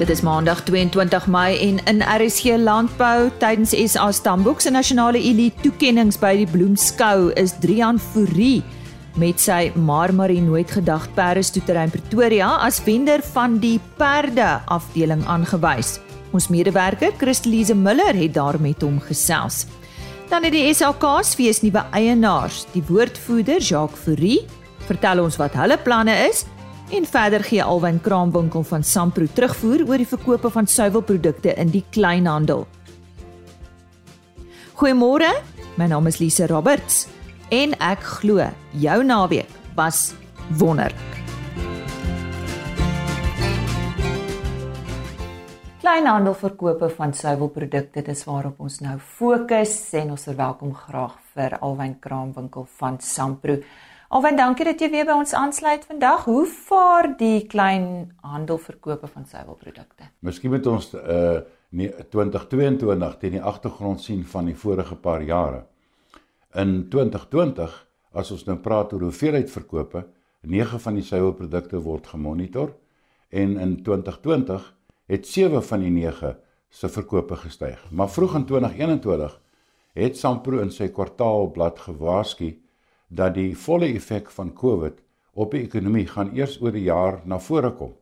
Dit is Maandag 22 Mei en in RSG Landbou tydens SA Stamboek se nasionale elite toekenninge by die Bloemskou is Drian Fourie met sy Marmarie nooit gedag perde stoetery in Pretoria as wender van die perde afdeling aangewys. Ons medewerker Christelise Miller het daar met hom gesels. Dan het die SAK's fees nuwe eienaars, die woordvoerder Jacques Fourie, vertel ons wat hulle planne is En verder gee Alwyn Kraamwinkel van Sampro terugvoer oor die verkope van suiwelprodukte in die kleinhandel. Goeiemôre, my naam is Lise Roberts en ek glo jou naweek was wonderlik. Kleinhandelverkope van suiwelprodukte dis waarop ons nou fokus en ons verwelkom graag vir Alwyn Kraamwinkel van Sampro. Alwen dankie dat jy weer by ons aansluit vandag. Hoe vaar die klein handelverkope van suiwelprodukte? Miskien moet ons uh 2022 teen die agtergrond sien van die vorige paar jare. In 2020, as ons nou praat oor hoeveelheid verkope, 9 van die suiwelprodukte word gemonitor en in 2020 het 7 van die 9 se verkope gestyg. Maar vroeg in 2021 het Sampro in sy kwartaalblad gewaarsku dat die volle effek van COVID op die ekonomie gaan eers oor 'n jaar na vore kom.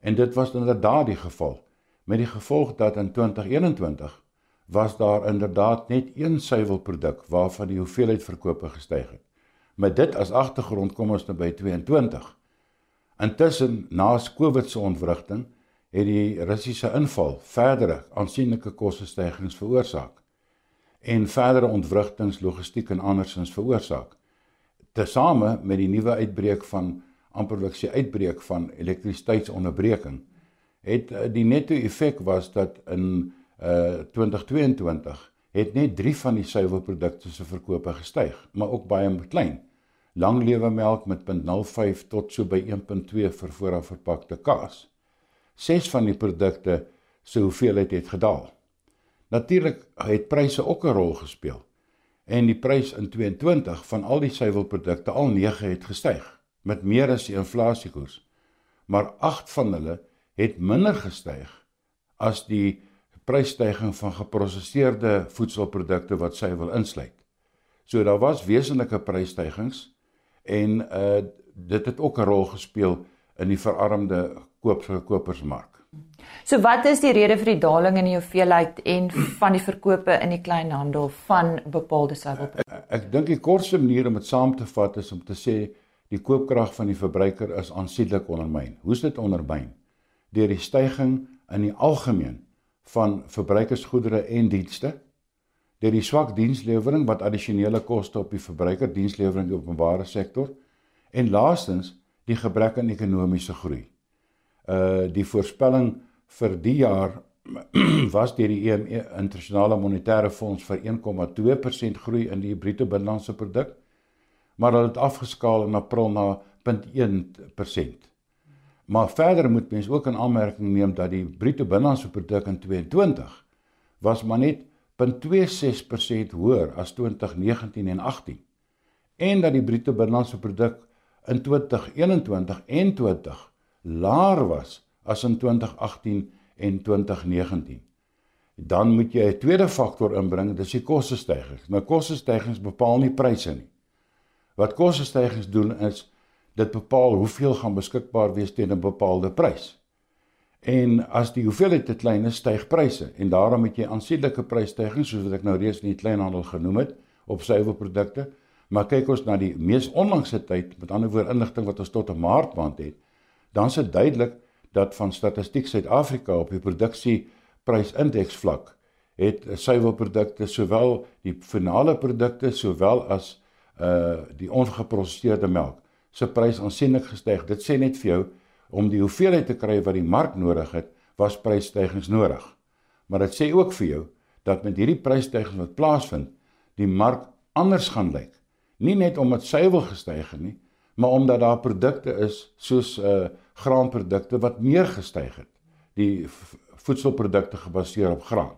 En dit was inderdaad die geval met die gevolg dat in 2021 was daar inderdaad net een suiwelproduk waarvan die hoeveelheid verkope gestyg het. Met dit as agtergrond kom ons nou by 22. Intussen na COVID se ontwrigting het die Russiese inval verdere aansienlike kostestygings veroorsaak en verdere ontwrigtings logistiek en andersins veroorsaak tesame met die nuwe uitbreek van amperlik se uitbreek van elektrisiteitsonderbreking het eh, die netto effek was dat in uh 2022 het net 3 van die suiwelprodukte se verkope gestyg, maar ook baie klein. Langlewe melk met 0.05 tot so by 1.2 vir vooraf verpakte kaas. 6 van die produkte se hoeveelheid het gedaal. Natuurlik het pryse ook 'n rol gespeel en die prys in 22 van al die suiwelprodukte al 9 het gestyg met meer as die inflasiekoers. Maar 8 van hulle het minder gestyg as die prysstygings van geprosesseerde voedselprodukte wat suiwel insluit. So daar was wesenlike prysstygings en uh dit het ook 'n rol gespeel in die verarmde koopverkopersmark. So wat is die rede vir die daling in die hoeveelheid en van die verkope in die kleinhandel van bepaalde suiwelprodukte? Ek dink die kortste manier om dit saam te vat is om te sê die koopkrag van die verbruiker is aansienlik ondermyn. Hoe's dit ondermyn? Deur die stygings in die algemeen van verbruikersgoedere en dienste, deur die swak dienslewering wat addisionele koste op die verbruiker dienslewering in die openbare sektor en laastens die gebrek aan ekonomiese groei. Uh die voorspelling vir die jaar was deur die EME internasionale monetaire fonds vir 1,2% groei in die bruto binnelandse produk maar hulle het afgeskaal in April na 0.1%. Maar verder moet mens ook in aanmerking neem dat die bruto binnelandse produk in 2022 was maar net 0.26% hoër as 2019 en 18 en dat die bruto binnelandse produk in 2021 en 20 laer was as in 2018 en 2019. Dan moet jy 'n tweede faktor inbring, dis die kostestygings. Nou kostestygings bepaal nie pryse nie. Wat kostestygings doen is dit bepaal hoeveel gaan beskikbaar wees teen 'n bepaalde prys. En as die hoeveelheid te klein is, styg pryse en daarom moet jy aansienlike prysstygings soos wat ek nou reeds in die kleinhandel genoem het op suiwelprodukte. Maar kyk ons na die mees onlangse tyd, met ander woorde inligting wat ons tot 'n maart maand het, dan dit duidelik dat van Statistiek Suid-Afrika op die produksieprysindex vlak het suiwelprodukte sowel die finale produkte sowel as uh die ongeprosesseerde melk se prys aansienlik gestyg. Dit sê net vir jou om die hoeveelheid te kry wat die mark nodig het, was prysstygings nodig. Maar dit sê ook vir jou dat met hierdie prysstygings wat plaasvind, die mark anders gaan lyk. Nie net omdat suiwel gestyg het nie, maar omdat daar produkte is soos uh graanprodukte wat meer gestyg het. Die voedselprodukte gebaseer op graan.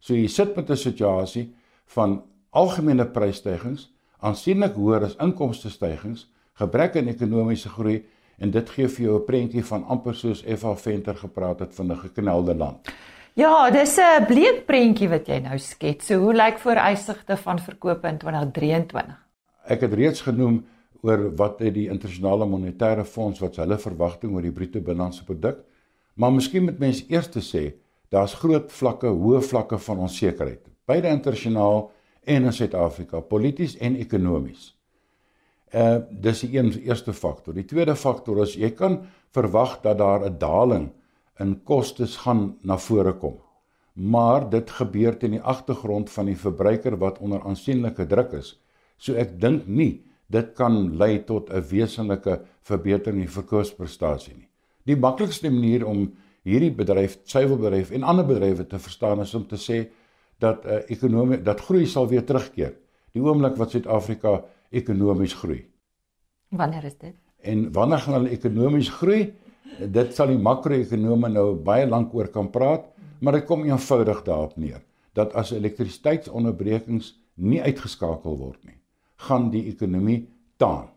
So jy sit met 'n situasie van algemene prysstygings, aansienlik hoër as inkomste stygings, gebrek aan ekonomiese groei En dit gee vir jou 'n prentjie van amper soos Eva Venter gepraat het van 'n geknelde land. Ja, dis 'n bleek prentjie wat jy nou skets. So hoe lyk vooruitsigte van verkope in 2023? Ek het reeds genoem oor wat het die internasionale monetaire fonds wat hulle verwagting oor die bruto binnelandse produk. Maar miskien moet mens eers sê daar's groot vlakke, hoë vlakke van onsekerheid, beide internasionaal en in Suid-Afrika, polities en ekonomies. Uh dis die een eerste faktor. Die tweede faktor is jy kan verwag dat daar 'n daling in kostes gaan na vore kom. Maar dit gebeur teen die agtergrond van die verbruiker wat onder aansienlike druk is. So ek dink nie dit kan lei tot 'n wesenlike verbetering in verkoopsprestasie nie. Die maklikste manier om hierdie bedryf, suiwelbedryf en ander bedrywe te verstaan is om te sê dat 'n uh, ekonomie dat groei sal weer terugkeer. Die oomblik wat Suid-Afrika ekonomies groei. Wanneer is dit? En wanneer gaan hulle ekonomies groei? Dit sal die makro-ekonome nou baie lank oor kan praat, maar dit kom eenvoudig daarop neer dat as elektrisiteitsonderbrekings nie uitgeskakel word nie, gaan die ekonomie taan.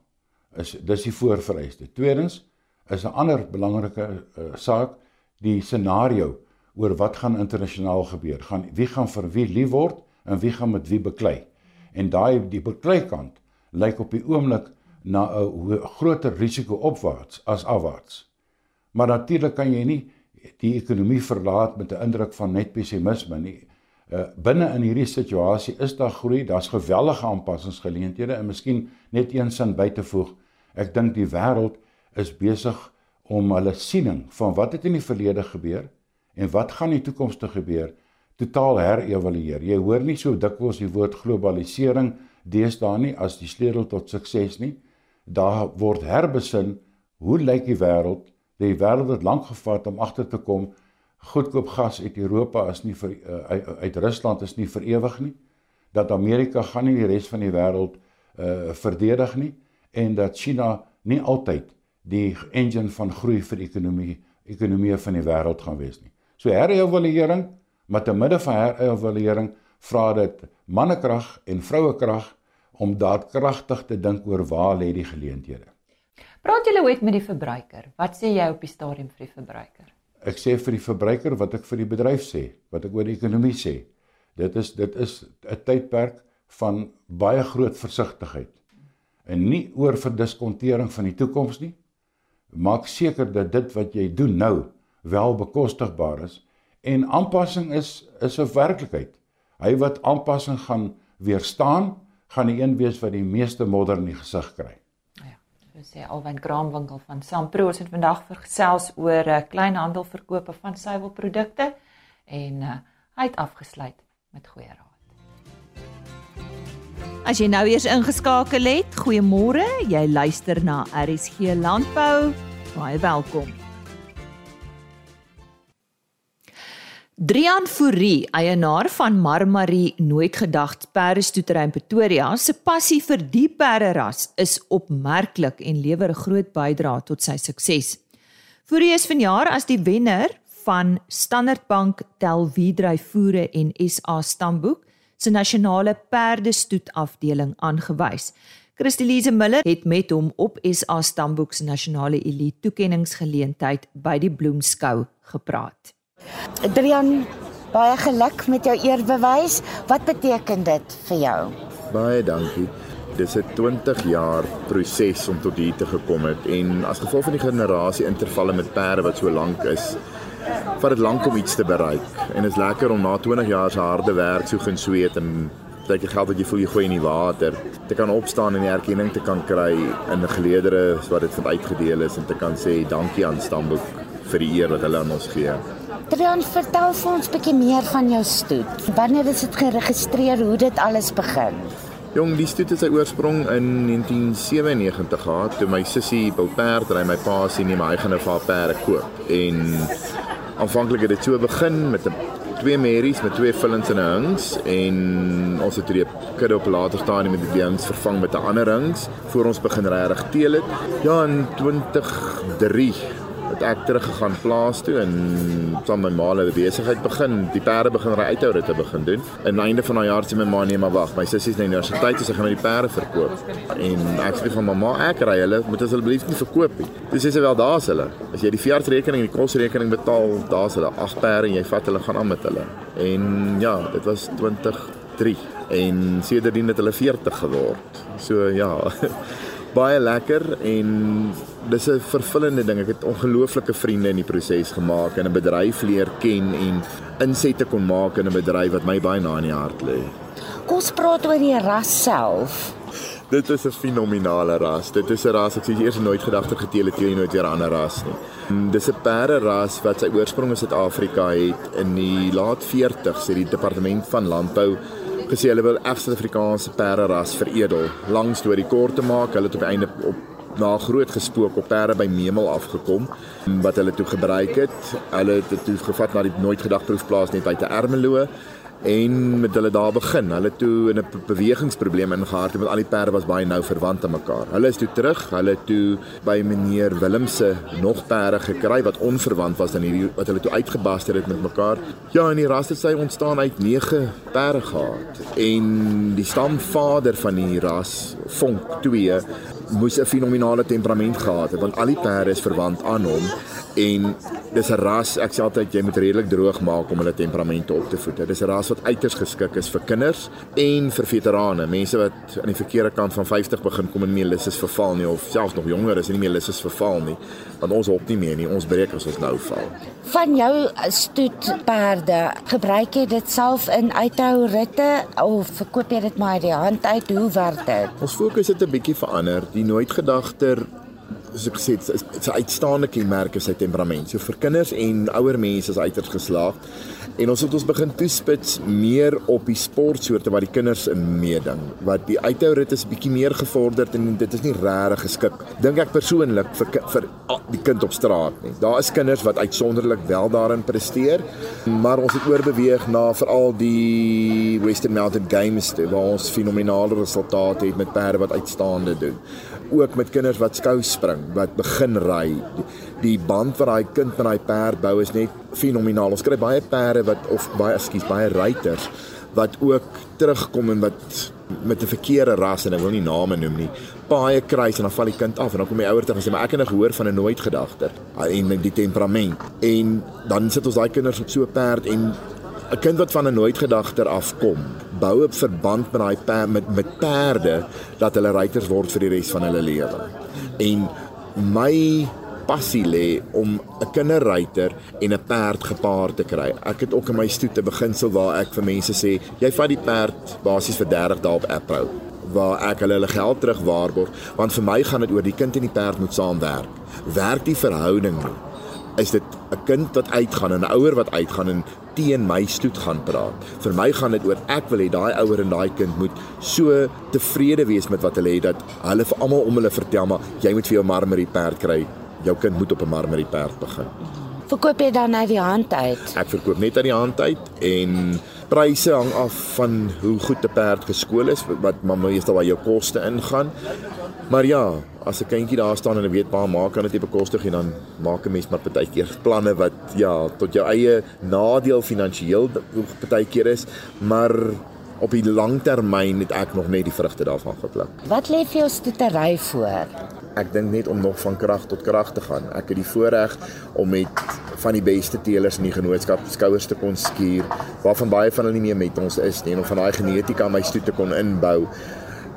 Is dis die voorvereiste. Tweedens is 'n ander belangrike uh, saak die scenario oor wat gaan internasionaal gebeur. Gaan wie gaan vir wie lief word en wie gaan met wie beklei? En daai die beklei kant lyk op die oomblik na 'n groter risiko opwaarts as afwaarts. Maar natuurlik kan jy nie die ekonomie verlaat met 'n indruk van net pessimisme nie. Uh, binne in hierdie situasie is daar groei, daar's geweldige aanpassingsgeleenthede en miskien net een sin by te voeg. Ek dink die wêreld is besig om hulle siening van wat het in die verlede gebeur en wat gaan in die toekoms te gebeur totaal herevalueer. Jy hoor nie so dikwels die woord globalisering deesdae nie as die sleutel tot sukses nie. Daar word herbesin hoe lyk die wêreld? Die wêreld het lank gevat om agter te kom goedkoop gas uit Europa is nie vir uh, uit Rusland is nie vir ewig nie. Dat Amerika gaan nie die res van die wêreld uh verdedig nie en dat China nie altyd die engine van groei vir ekonomie ekonomie van die wêreld gaan wees nie. So herevaluering, maar te midde van herevaluering vra dit mannekrag en vrouekrag om daadkragtig te dink oor waar lê die geleenthede. Praat julle ooit met die verbruiker? Wat sê jy op die stadium vir die verbruiker? Ek sê vir die verbruiker wat ek vir die bedryf sê, wat ek oor die ekonomie sê. Dit is dit is 'n tydperk van baie groot versigtigheid. En nie oor verdiskontering van die toekoms nie. Maak seker dat dit wat jy doen nou wel bekostigbaar is en aanpassing is is 'n werklikheid. Hy wat aanpassing gaan weerstaan, gaan die een wees wat die meeste modder in die gesig kry. Sê Alwyn Kraamwinkel van Sampro het vandag vergesels oor uh, kleinhandelverkope van suiwelprodukte en uh, hy het afgesluit met goeie raad. As jy nou eers ingeskakel het, goeiemôre. Jy luister na RSG Landbou. Baie welkom. Drian Fourie, eienaar van Marmarie Nooit Gedagte Perdestoetery in Pretoria, se passie vir die perderas is opmerklik en lewer 'n groot bydrae tot sy sukses. Fourie is vanjaar as die wenner van Standard Bank Telvidry Voere en SA Stamboek se nasionale perdestoet afdeling aangewys. Christelise Miller het met hom op SA Stamboek se nasionale elite toekenningsgeleentheid by die Bloemskou gepraat. Adrian, baie geluk met jou eerbewys. Wat beteken dit vir jou? Baie dankie. Dis 'n 20 jaar proses om tot hier te gekom het en as gevolg van die generasie intervalle met perde wat so lank is, vat dit lank om iets te bereik. En dit is lekker om na 20 jaar se harde werk so geen sweet en dat jy geld wat jy voel jy gooi in die water, te kan opstaan en die erkenning te kan kry in geleedere wat dit van uitgedeel is en te kan sê dankie aan Stamboek vir die eer wat hulle aan ons gee. Adrian, vertel vir ons 'n bietjie meer van jou stoet. Wanneer is dit geregistreer? Hoe dit alles begin? Jong, die stoet het sy oorsprong in 1997 gehad toe my sussie wil perd ry, my pa sien nie maar hy gaan 'n paar perde koop. En aanvanklik het dit so begin met 'n twee merries met twee villings en 'n hings en ons het die kudde op later stadium met die hings vervang met 'n ander hings voor ons begin regtig teel het. Ja, in 2003 het ek teruggegaan plaas toe en saam met my ma hulle besigheid begin, die perde begin ry uithou dit te begin doen. En aan einde van daai jaar sê my ma nee, maar wag, my sussie is na universiteit, so sy gaan met die perde verkoop. En ek sê vir mamma, ek ry hulle, moet asseblief nie verkoop nie. Dis sê sy wel daar's hulle. As jy die veeartsrekening en die kosrekening betaal, daar's hulle. Ag perde en jy vat hulle gaan aan met hulle. En ja, dit was 2003 en sedertdien het hulle 40 geword. So ja. baie lekker en dis 'n vervullende ding. Ek het ongelooflike vriende in die proses gemaak en 'n bedryf leer ken en insette kon maak in 'n bedryf wat my baie na in die hart lê. Kom ons praat oor die ras self. Dit is 'n fenominale ras. Dit is 'n ras ek sê eers nooit gedag het geteel het jy nooit weer 'n ander ras nie. Dis 'n perde ras wat sy oorsprong in Suid-Afrika het in die laat 40s, het die departement van landbou gesê hulle wil Suid-Afrikaanse perde ras veredel. Lang storie kort te maak, hulle het op die einde op na groot gespook op perde by Memel afgekom wat hulle toe gebruik het. Hulle het dit toe gevat na die nooit gedagproefplaas net buite Ermelo en met hulle daar begin. Hulle toe in 'n bewegingsprobleem ingehard met al die perde was baie nou verwant aan mekaar. Hulle is toe terug. Hulle toe by meneer Willemse nog perde gekry wat onverwant was aan hierdie wat hulle toe uitgebaster het met mekaar. Ja, en die ras het sy ontstaan uit 9 perde gehad. En die stamvader van die ras, Vonk 2, moes 'n fenominale temperament gehad het want al die perde is verwant aan hom en dis 'n ras ek sê altyd jy moet redelik droog maak om hulle temperamente op te voed. Dis 'n ras wat uiters geskik is vir kinders en vir veterane, mense wat aan die verkeerde kant van 50 begin kom en nie lus is verval nie of selfs nog jonger is en nie meer lus is verval nie, want ons hop nie meer nie, ons breek as ons nou val. Van jou stoetperde, gebruik jy dit self in uithou ritte of verkoop jy dit maar uit die hand uit? Hoe werk dit? Ons fokus het 'n bietjie verander. Die nooit gedagter soos ek gesê het, 'n uitstaande kenmerk is sy temperament. So vir kinders en ouer mense is uiters geslaag. En ons het ons begin toespits meer op die sportsoorte wat die kinders in meeding. Wat die uithourit is bietjie meer gevorderd en dit is nie regtig geskik dink ek persoonlik vir vir die kind op straat nie. Daar is kinders wat uitsonderlik wel daarin presteer, maar ons het oorbeweeg na veral die Western Mountain Games waar ons fenominale resultate het met perde wat uitstaande doen ook met kinders wat skou spring, wat begin ry. Die, die band wat daai kind met daai perd bou is net fenomenaal. Ons kry baie perde wat of baie ekskuus, baie ruiters wat ook terugkom en wat met 'n verkeerde ras en ek wil nie name noem nie. Baie kruis en dan val die kind af en dan kom die ouer terug en sê maar ek het nog gehoor van 'n nooit gedagter en met die temperament. En dan sit ons daai kinders op so 'n perd en 'n kind wat van 'n nooit gedagter afkom, bou 'n verband met daai perd met met perde dat hulle ruiters word vir die res van hulle lewe. En my passie lê om 'n kinderruiter en 'n perd gepaard te kry. Ek het ook in my stoete beginsel waar ek vir mense sê, jy vat die perd basies vir 30 dae op Apple waar ek hulle hulle geld terugwaarborg want vir my gaan dit oor die kind en die perd moet saamwerk. Werk die verhouding nie is dit 'n kind wat uitgaan en 'n ouer wat uitgaan en teen my stoet gaan praat. Vir my gaan dit oor ek wil hê daai ouer en daai kind moet so tevrede wees met wat hulle het dat hulle vir almal om hulle vertel maar jy moet vir jou marmerie perd kry. Jou kind moet op 'n marmerie perd begin. Verkoop jy dan uit die hand uit? Ek verkoop net uit die hand uit en pryse hang af van hoe goed 'n perd geskool is wat maar meestal waar jou koste ingaan. Maar ja, as 'n kindjie daar staan en hy weet waar maak kan dit nie bekostig en dan maak 'n mens maar partykeer planne wat ja, tot jou eie nadeel finansiëel partykeer is, maar op die langtermyn het ek nog net die vrugte daarvan gepluk. Wat lê vir jou stoetery voor? Ek dink net om nog van krag tot krag te gaan. Ek het die voorreg om met van die beste teelers in die genootskap skouers te kon skuur, waarvan baie van hulle nie meer met ons is nie en om van daai genetika my stoet te kon inbou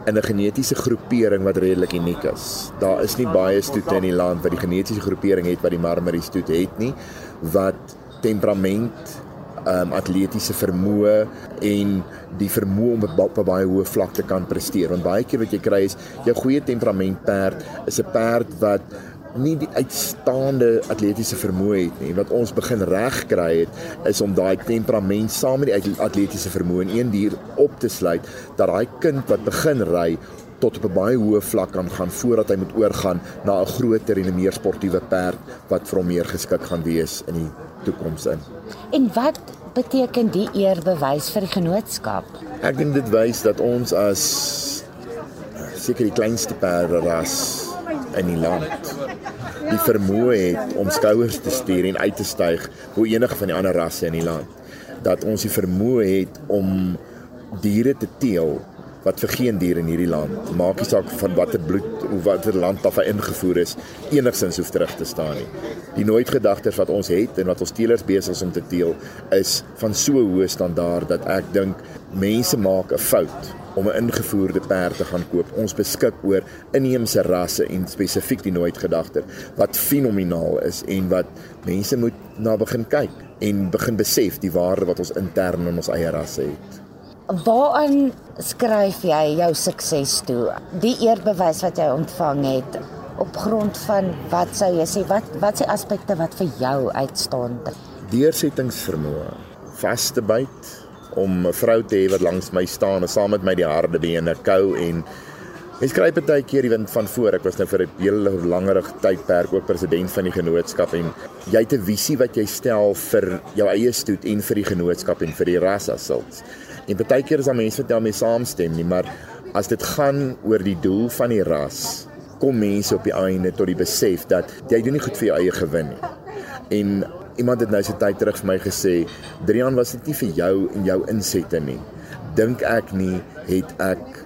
in 'n genetiese groepering wat redelik uniek is. Daar is nie baie stoete in die land wat die genetiese groepering het wat die Marmarie stoet het nie wat temperament um atletiese vermoë en die vermoë om op 'n baie hoë vlak te kan presteer. Want baie keer wat jy kry is jou goeie temperament perd is 'n perd wat nie die uitstaande atletiese vermoë het nie. Wat ons begin reg kry het is om daai temperament saam met die atletiese vermoë in een dier op te sluit dat daai kind wat begin ry tot op 'n baie hoë vlak kan gaan voordat hy moet oorgaan na 'n groter en 'n meer sportiewe perd wat vir hom meer geskik gaan wees in die toekoms in. En wat beteken die eerbewys vir die genootskap? Ek dink dit wys dat ons as seker die kleinste perde ras in die land. Die vermoë het om skouers te stuur en uit te styg bo enige van die ander rasse in die land. Dat ons die vermoë het om diere te teel wat vir geen dier in hierdie land maak nie saak van watter bloed of watter land af hy ingevoer is enigsins hoef terug te staan nie. Die nooit gedagtes wat ons het en wat ons teelers besig is om te teel is van so hoë standaard dat ek dink mense maak 'n fout om 'n ingevoerde perd te gaan koop. Ons beskik oor inheemse rasse en spesifiek die nooit gedagte wat fenomenaal is en wat mense moet na begin kyk en begin besef die waarde wat ons intern in ons eie rasse het. Waaraan skryf jy jou sukses toe? Die eerbewys wat jy ontvang het op grond van wat sou jy sê wat wat se aspekte wat vir jou uitstaan? Deursettingsvermoë, vaste byt om 'n vrou te hê wat langs my staan en saam met my die harde bene kou en Ek skryf baie keer die wind van voor. Ek was nou vir 'n hele langerig tydperk ook president van die genootskap en jy het 'n visie wat jy stel vir jou eie stoet en vir die genootskap en vir die ras asselfs. En baie keer is daar mense wat daarmee saamstem nie, maar as dit gaan oor die doel van die ras, kom mense op die einde tot die besef dat jy doen nie goed vir jou eie gewin nie. En iemand het nou so tyd terug vir my gesê, "Drian, was dit nie vir jou en jou insette nie. Dink ek nie het ek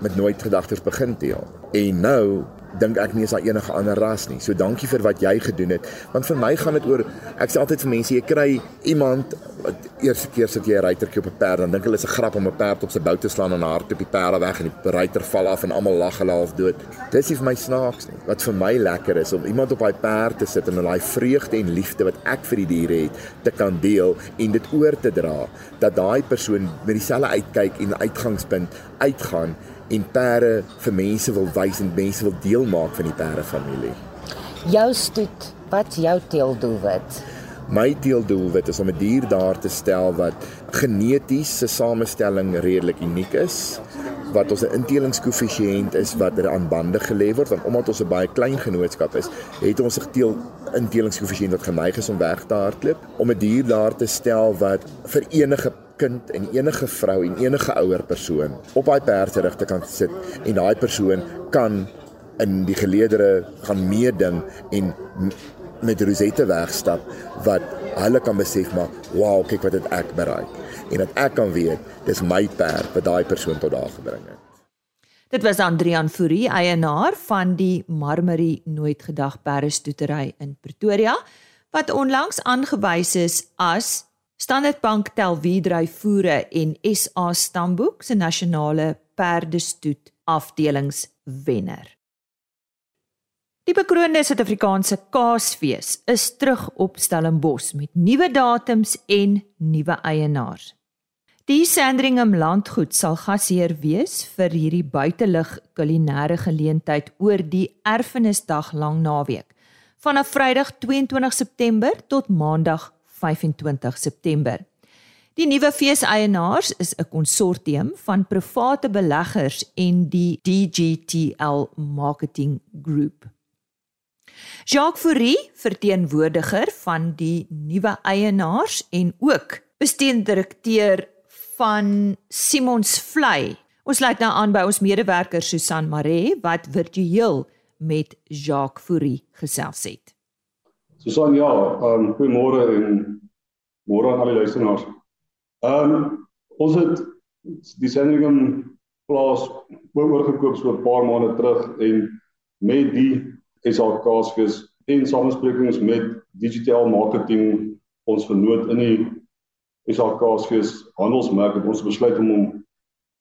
met nooit gedagtes begin teel." En nou dink ek nie is daar enige ander ras nie. So dankie vir wat jy gedoen het. Want vir my gaan dit oor ek sê altyd vir mense, jy kry iemand wat eerste keer sit jy 'n ruitertjie op 'n perd en dink hulle is 'n grap om 'n perd op sy bou te slaan en hard op die perde weg en die ruiter val af en almal lag hulle half dood. Dis nie vir my snaaks nie. Wat vir my lekker is om iemand op daai perd te sit en daai vreugde en liefde wat ek vir die diere het te kan deel en dit oor te dra dat daai persoon met dieselfde uitkyk en uitgangspunt uitgaan en perde vir mense wil wys en mense wil deel maak van die perde familie. Jou stoet, wat jou teeldoelwit? My teeldoelwit is om 'n dier daar te stel wat geneties se samestelling redelik uniek is wat ons 'n intelingskoëffisiënt is wat er aan bande gelê word want omdat ons 'n baie klein genootskap is, het ons 'n teel intelingskoëffisiënt wat geneig is om weg te hardloop om 'n dier daar te stel wat vir enige kind en enige vrou en enige ouer persoon op daai perd se rugte kan sit en daai persoon kan in die geleedere gaan meeding en met Rosette wegstap wat hulle kan besef maar wow kyk wat het ek bereik en dat ek kan weet dis my perd wat daai persoon tot daar gebring het. Dit was Andrian Fourie, eienaar van die Marmarie Nooit Gedag Perdestoetery in Pretoria wat onlangs aangewys is as Standard Bank tel wiedry voere en SA Stamboek se nasionale perdestoet afdelingswenner. Die bekroonde Suid-Afrikaanse Kaasfees is terug op Stellenbosch met nuwe datums en nuwe eienaars. Die Sandringham landgoed sal gasheer wees vir hierdie buitelug kulinaire geleentheid oor die Erfenisdag lang naweek vanaf Vrydag 22 September tot Maandag 25 September. Die nuwe feeseienaars is 'n konsortium van private beleggers en die DGTL Marketing Group. Jacques Fourie, verteenwoordiger van die nuwe eienaars en ook bestuurdirekteur van Simons Vlei. Ons sluit nou aan by ons medewerker Susan Maree wat virtueel met Jacques Fourie gesels het. Susan ja, um, goeiemôre en môre aan al die luisteraars. Ehm um, ons het die Sandringham plaas oorgekoop so 'n paar maande terug en met die SAK's fees en samesprekings met digitale marketing ons vernoot in die SAK's fees handelsmerk het ons besluit om hom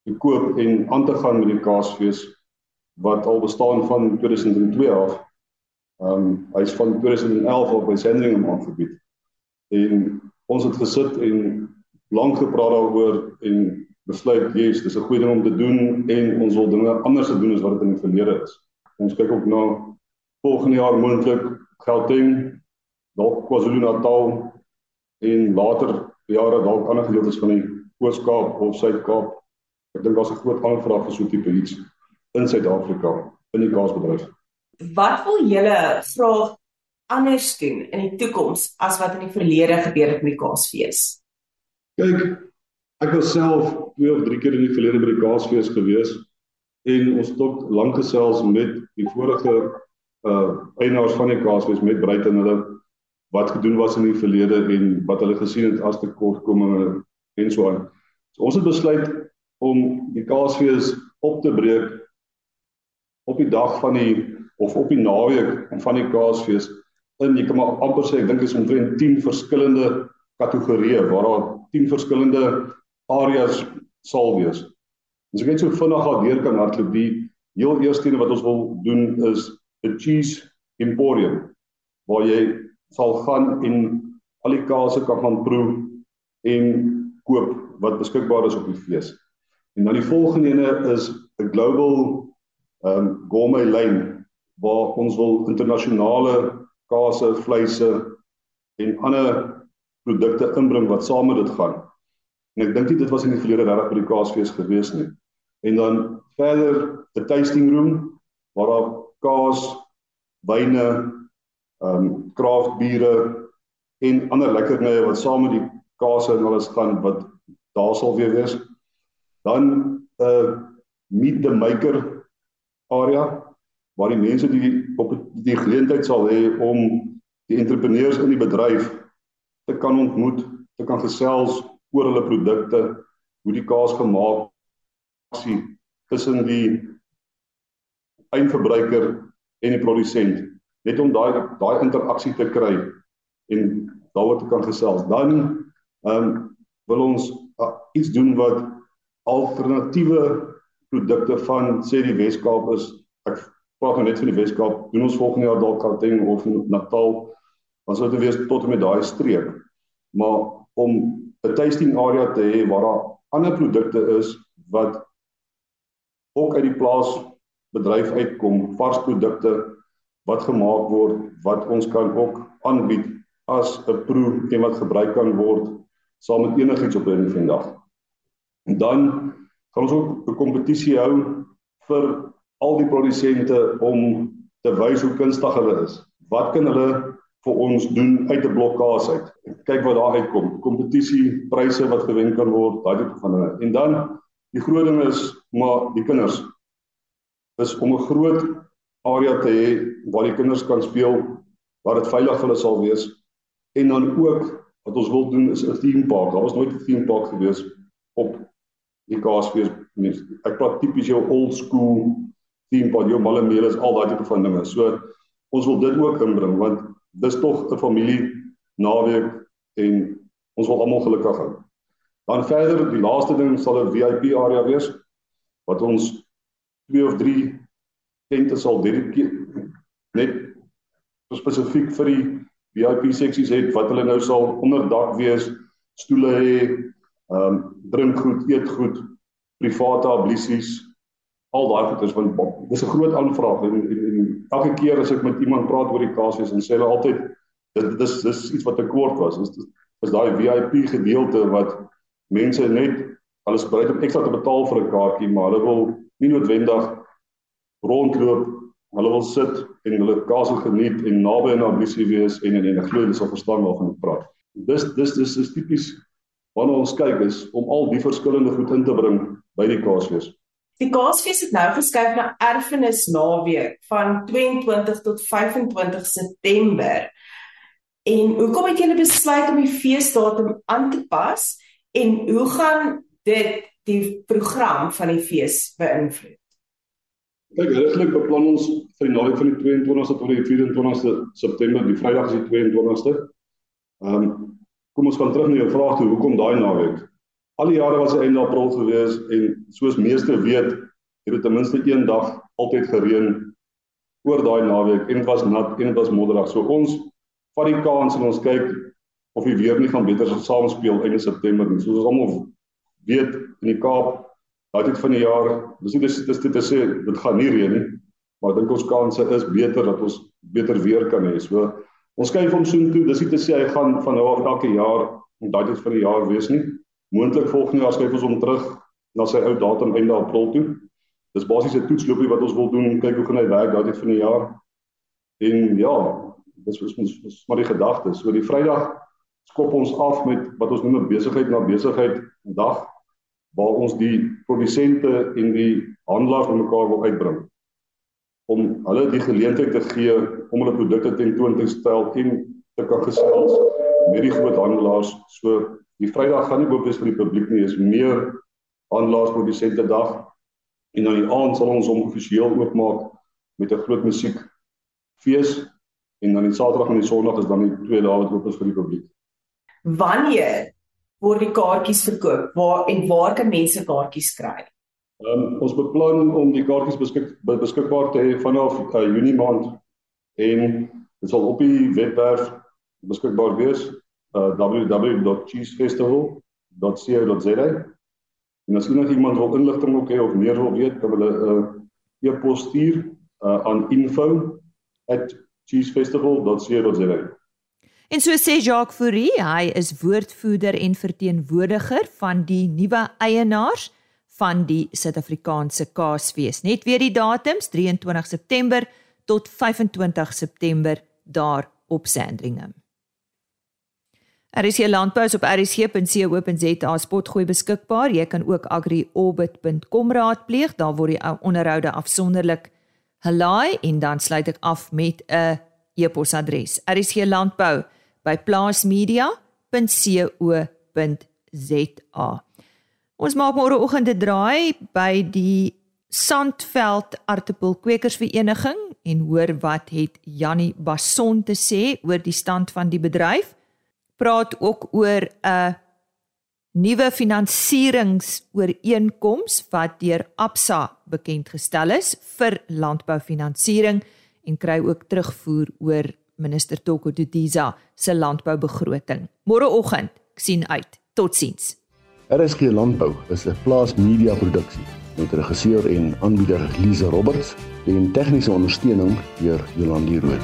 te koop en aan te gaan met die kaasfees wat al bestaan van 2002 af. Ehm um, hy's van 2011 af by Sandringham aangebied. En ons het gesit en lank gepraat daaroor en besluit, "Jesus, dis 'n goeie ding om te doen en ons wil dinge anders doen as wat dit in die verlede is." Ons kyk ook na volgende jaar moontlik Gauteng, dalk KwaZulu-Natal en later jare dalk ander gedeeltes van die Oos-Kaap of Suid-Kaap. Ek dink daar's 'n groot aanvraag vir so 'n tipe iets in Suid-Afrika in die kaasbedryf wat wil julle graag anders doen in die toekoms as wat in die verlede gebeur het met die Kaasfees? Kyk, ek was self twee of drie keer in die verlede by die Kaasfees gewees en ons het ook lank gesels met die vorige uh eienaars van die kaasfees met Bruit en hulle wat gedoen was in die verlede en wat hulle gesien het as tekortkominge en so aan. So ons het besluit om die kaasfees op te breek op die dag van die of op die naweek van die kaasfees in jy kan maar amper sê ek dink is omtrent 10 verskillende kategorieë waar daar 10 verskillende areas sal wees. As ek net so vinnig gaan deur kan hardloop die heel eerste ding wat ons wil doen is 'n cheese emporium waar jy sal gaan en al die kase kan gaan proe en koop wat beskikbaar is op die fees. En dan die volgende ene is 'n global um gourmet lyn waar ons wil internasionale kase, vleise en ander produkte inbring wat saam met dit gaan. En ek dink dit was in die verlede regtig by die kaasfees gewees nie. En dan verder 'n tasting room waar daar kaas, wyne, ehm um, craft biere en ander lekkernye wat saam met die kaas en alles gaan wat daar sal weer wees. Dan 'n uh, meet the maker area waar die mense die op die geleentheid sal hê om die entrepreneurs in die bedryf te kan ontmoet, te kan gesels oor hulle produkte, hoe die kaas gemaak is tussen die eindverbruiker en die produsent, net om daai daai interaksie te kry en daaroor te kan gesels. Dan ehm um, wil ons uh, iets doen wat alternatiewe produkte van sê die Weskaap is. Nou net van die Weskaap. Doen ons volgende jaar dalk Gauteng of Natal dan sou dit wees tot en met daai streek. Maar om 'n tasting area te hê waar daar ander produkte is wat ook uit die plaas bedryf uitkom, vars produkte wat gemaak word wat ons kan ook aanbied as 'n proe en wat gebruik kan word saam met enigiets op 'n vandag. En dan gaan ons ook 'n kompetisie hou vir al die produsente om te wys hoe kunstig hulle is. Wat kan hulle vir ons doen uit 'n blokkaas uit. Kyk wat daar uitkom. Kompetisie, pryse wat gewen kan word, daai tipe van dinge. En dan die groot ding is maar die kinders is om 'n groot area te hê waar die kinders kan speel, waar dit veilig vir hulle sal wees. En dan ook wat ons wil doen is 'n theme park. Daar was nooit 'n theme park gewees op die Kaapsfees nie. Ek praat tipies jou old school theme park, jou malle is al daai tipe van dinge. So ons wil dit ook inbring want dis tog 'n familie naweek en ons wil almal gelukkig hou. Dan verder, die laaste ding sal 'n VIP area wees wat ons twee of drie tente sal dedikeer net spesifiek vir die VIP seksies het wat hulle nou sal onder dak wees, stoele hê, ehm um, drinkgoed, eetgoed, private ablisies, al daai goeders want dis 'n groot aanvraag. En, en, en elke keer as ek met iemand praat oor die kaasfees en sê hulle altyd dit dis dis iets wat tekort was. Is is daai VIP gedeelte wat mense net hulle is bereid om ekstra te betaal vir 'n kaartjie maar hulle wil nie noodwendig rondloop. Hulle wil sit en hulle kaas geniet en naby aan ambisie wees en en ek glo hulle sal verstaan waarvan ek praat. Dis dis dis is tipies wanneer ons kyk is om al die verskillende goed in te bring by die kaasfees Die Kaasfees het nou geskuif na Erfenis Naweek van 22 tot 25 September. En hoekom het julle besluit om die feesdatum aan te pas en hoe gaan dit die program van die fees beïnvloed? Kyk, regtig beplan ons vir die naweek van die 22ste tot die 24ste September, die Vrydag is die 22ste. Ehm um, kom ons gaan terug na jou vraag toe, hoekom daai naweek? Al die jare was hy einde April gewees en soos meeste weet, het dit ten minste een dag altyd gereën oor daai naweek en dit was nat en dit was modderig. So ons vat die kans en ons kyk of die weer nie gaan beter saam speel einde September nie. Soos ons almal weet in die Kaap, daai tyd van die jaar, dis nie dis dis te sê dit gaan nie reën nie, maar ek dink ons kanse is beter dat ons beter weer kan hê. So ons kyk hom soontoe. Dis nie te sê hy gaan van nou af elke jaar en daai tyd van die jaar wees nie moontlik volgende jaar skryf ons hom terug na sy ou datum einde April toe. Dis basies 'n toetsloopie wat ons wil doen, kyk hoe gaan hy werk daardie van die jaar. En ja, dis is ons is maar die gedagte. So die Vrydag skop ons af met wat ons noem 'n besigheid na besigheid dag waar ons die produsente en die handelaars bymekaar wil uitbring. om hulle die geleentheid te gee om hulle produkte tentoon te stel en te kan gesels met die groot handelaars. So die Vrydag gaan nie oop wees vir die publiek nie, is meer handelaars produsente dag en dan die aand sal ons hom offisieel oopmaak met 'n groot musiek fees en dan die Saterdag en die Sondag is dan die twee dae wat oop is vir die publiek. Wanneer word die kaartjies verkoop? Waar en waar kan mense kaartjies kry? Um, ons beplan om die kaartjies beskik, beskikbaar te hê vanaf uh, Junie maand en dit sal op die webwerf beskikbaar wees uh, www.cheesefestival.co.za En as enige iemand wil inligting ook hê of meer wil weet, kan hulle 'n uh, e-pos stuur uh, aan info@cheesefestival.co.za. En so sê Jacques Fourie, hy is woordvoerder en verteenwoordiger van die nuwe eienaars van die Suid-Afrikaanse Kaasfees. Net weer die datums 23 September tot 25 September daar op Sandringham. RC Landbou is op rc.co.za spotgooi beskikbaar. Jy kan ook agriorbit.com raadpleeg. Daar word die onderhoude afsonderlik gelaai en dan sluit ek af met 'n e-posadres. rclandbou@plaasmedia.co.za. Ons maak môreoggend 'n draai by die Sandveld Aartappelkwekersvereniging en hoor wat het Jannie Bason te sê oor die stand van die bedryf praat ook oor 'n nuwe finansieringsooreenkoms wat deur Absa bekend gestel is vir landboufinansiering en kry ook terugvoer oor minister Toko Didiza se landboubegroting. Môreoggend, sien uit. Totsiens. RSG Landbou is 'n plaas media produksie met regisseur en aanbieder Lize Roberts en tegniese ondersteuning deur Jolande Rooi.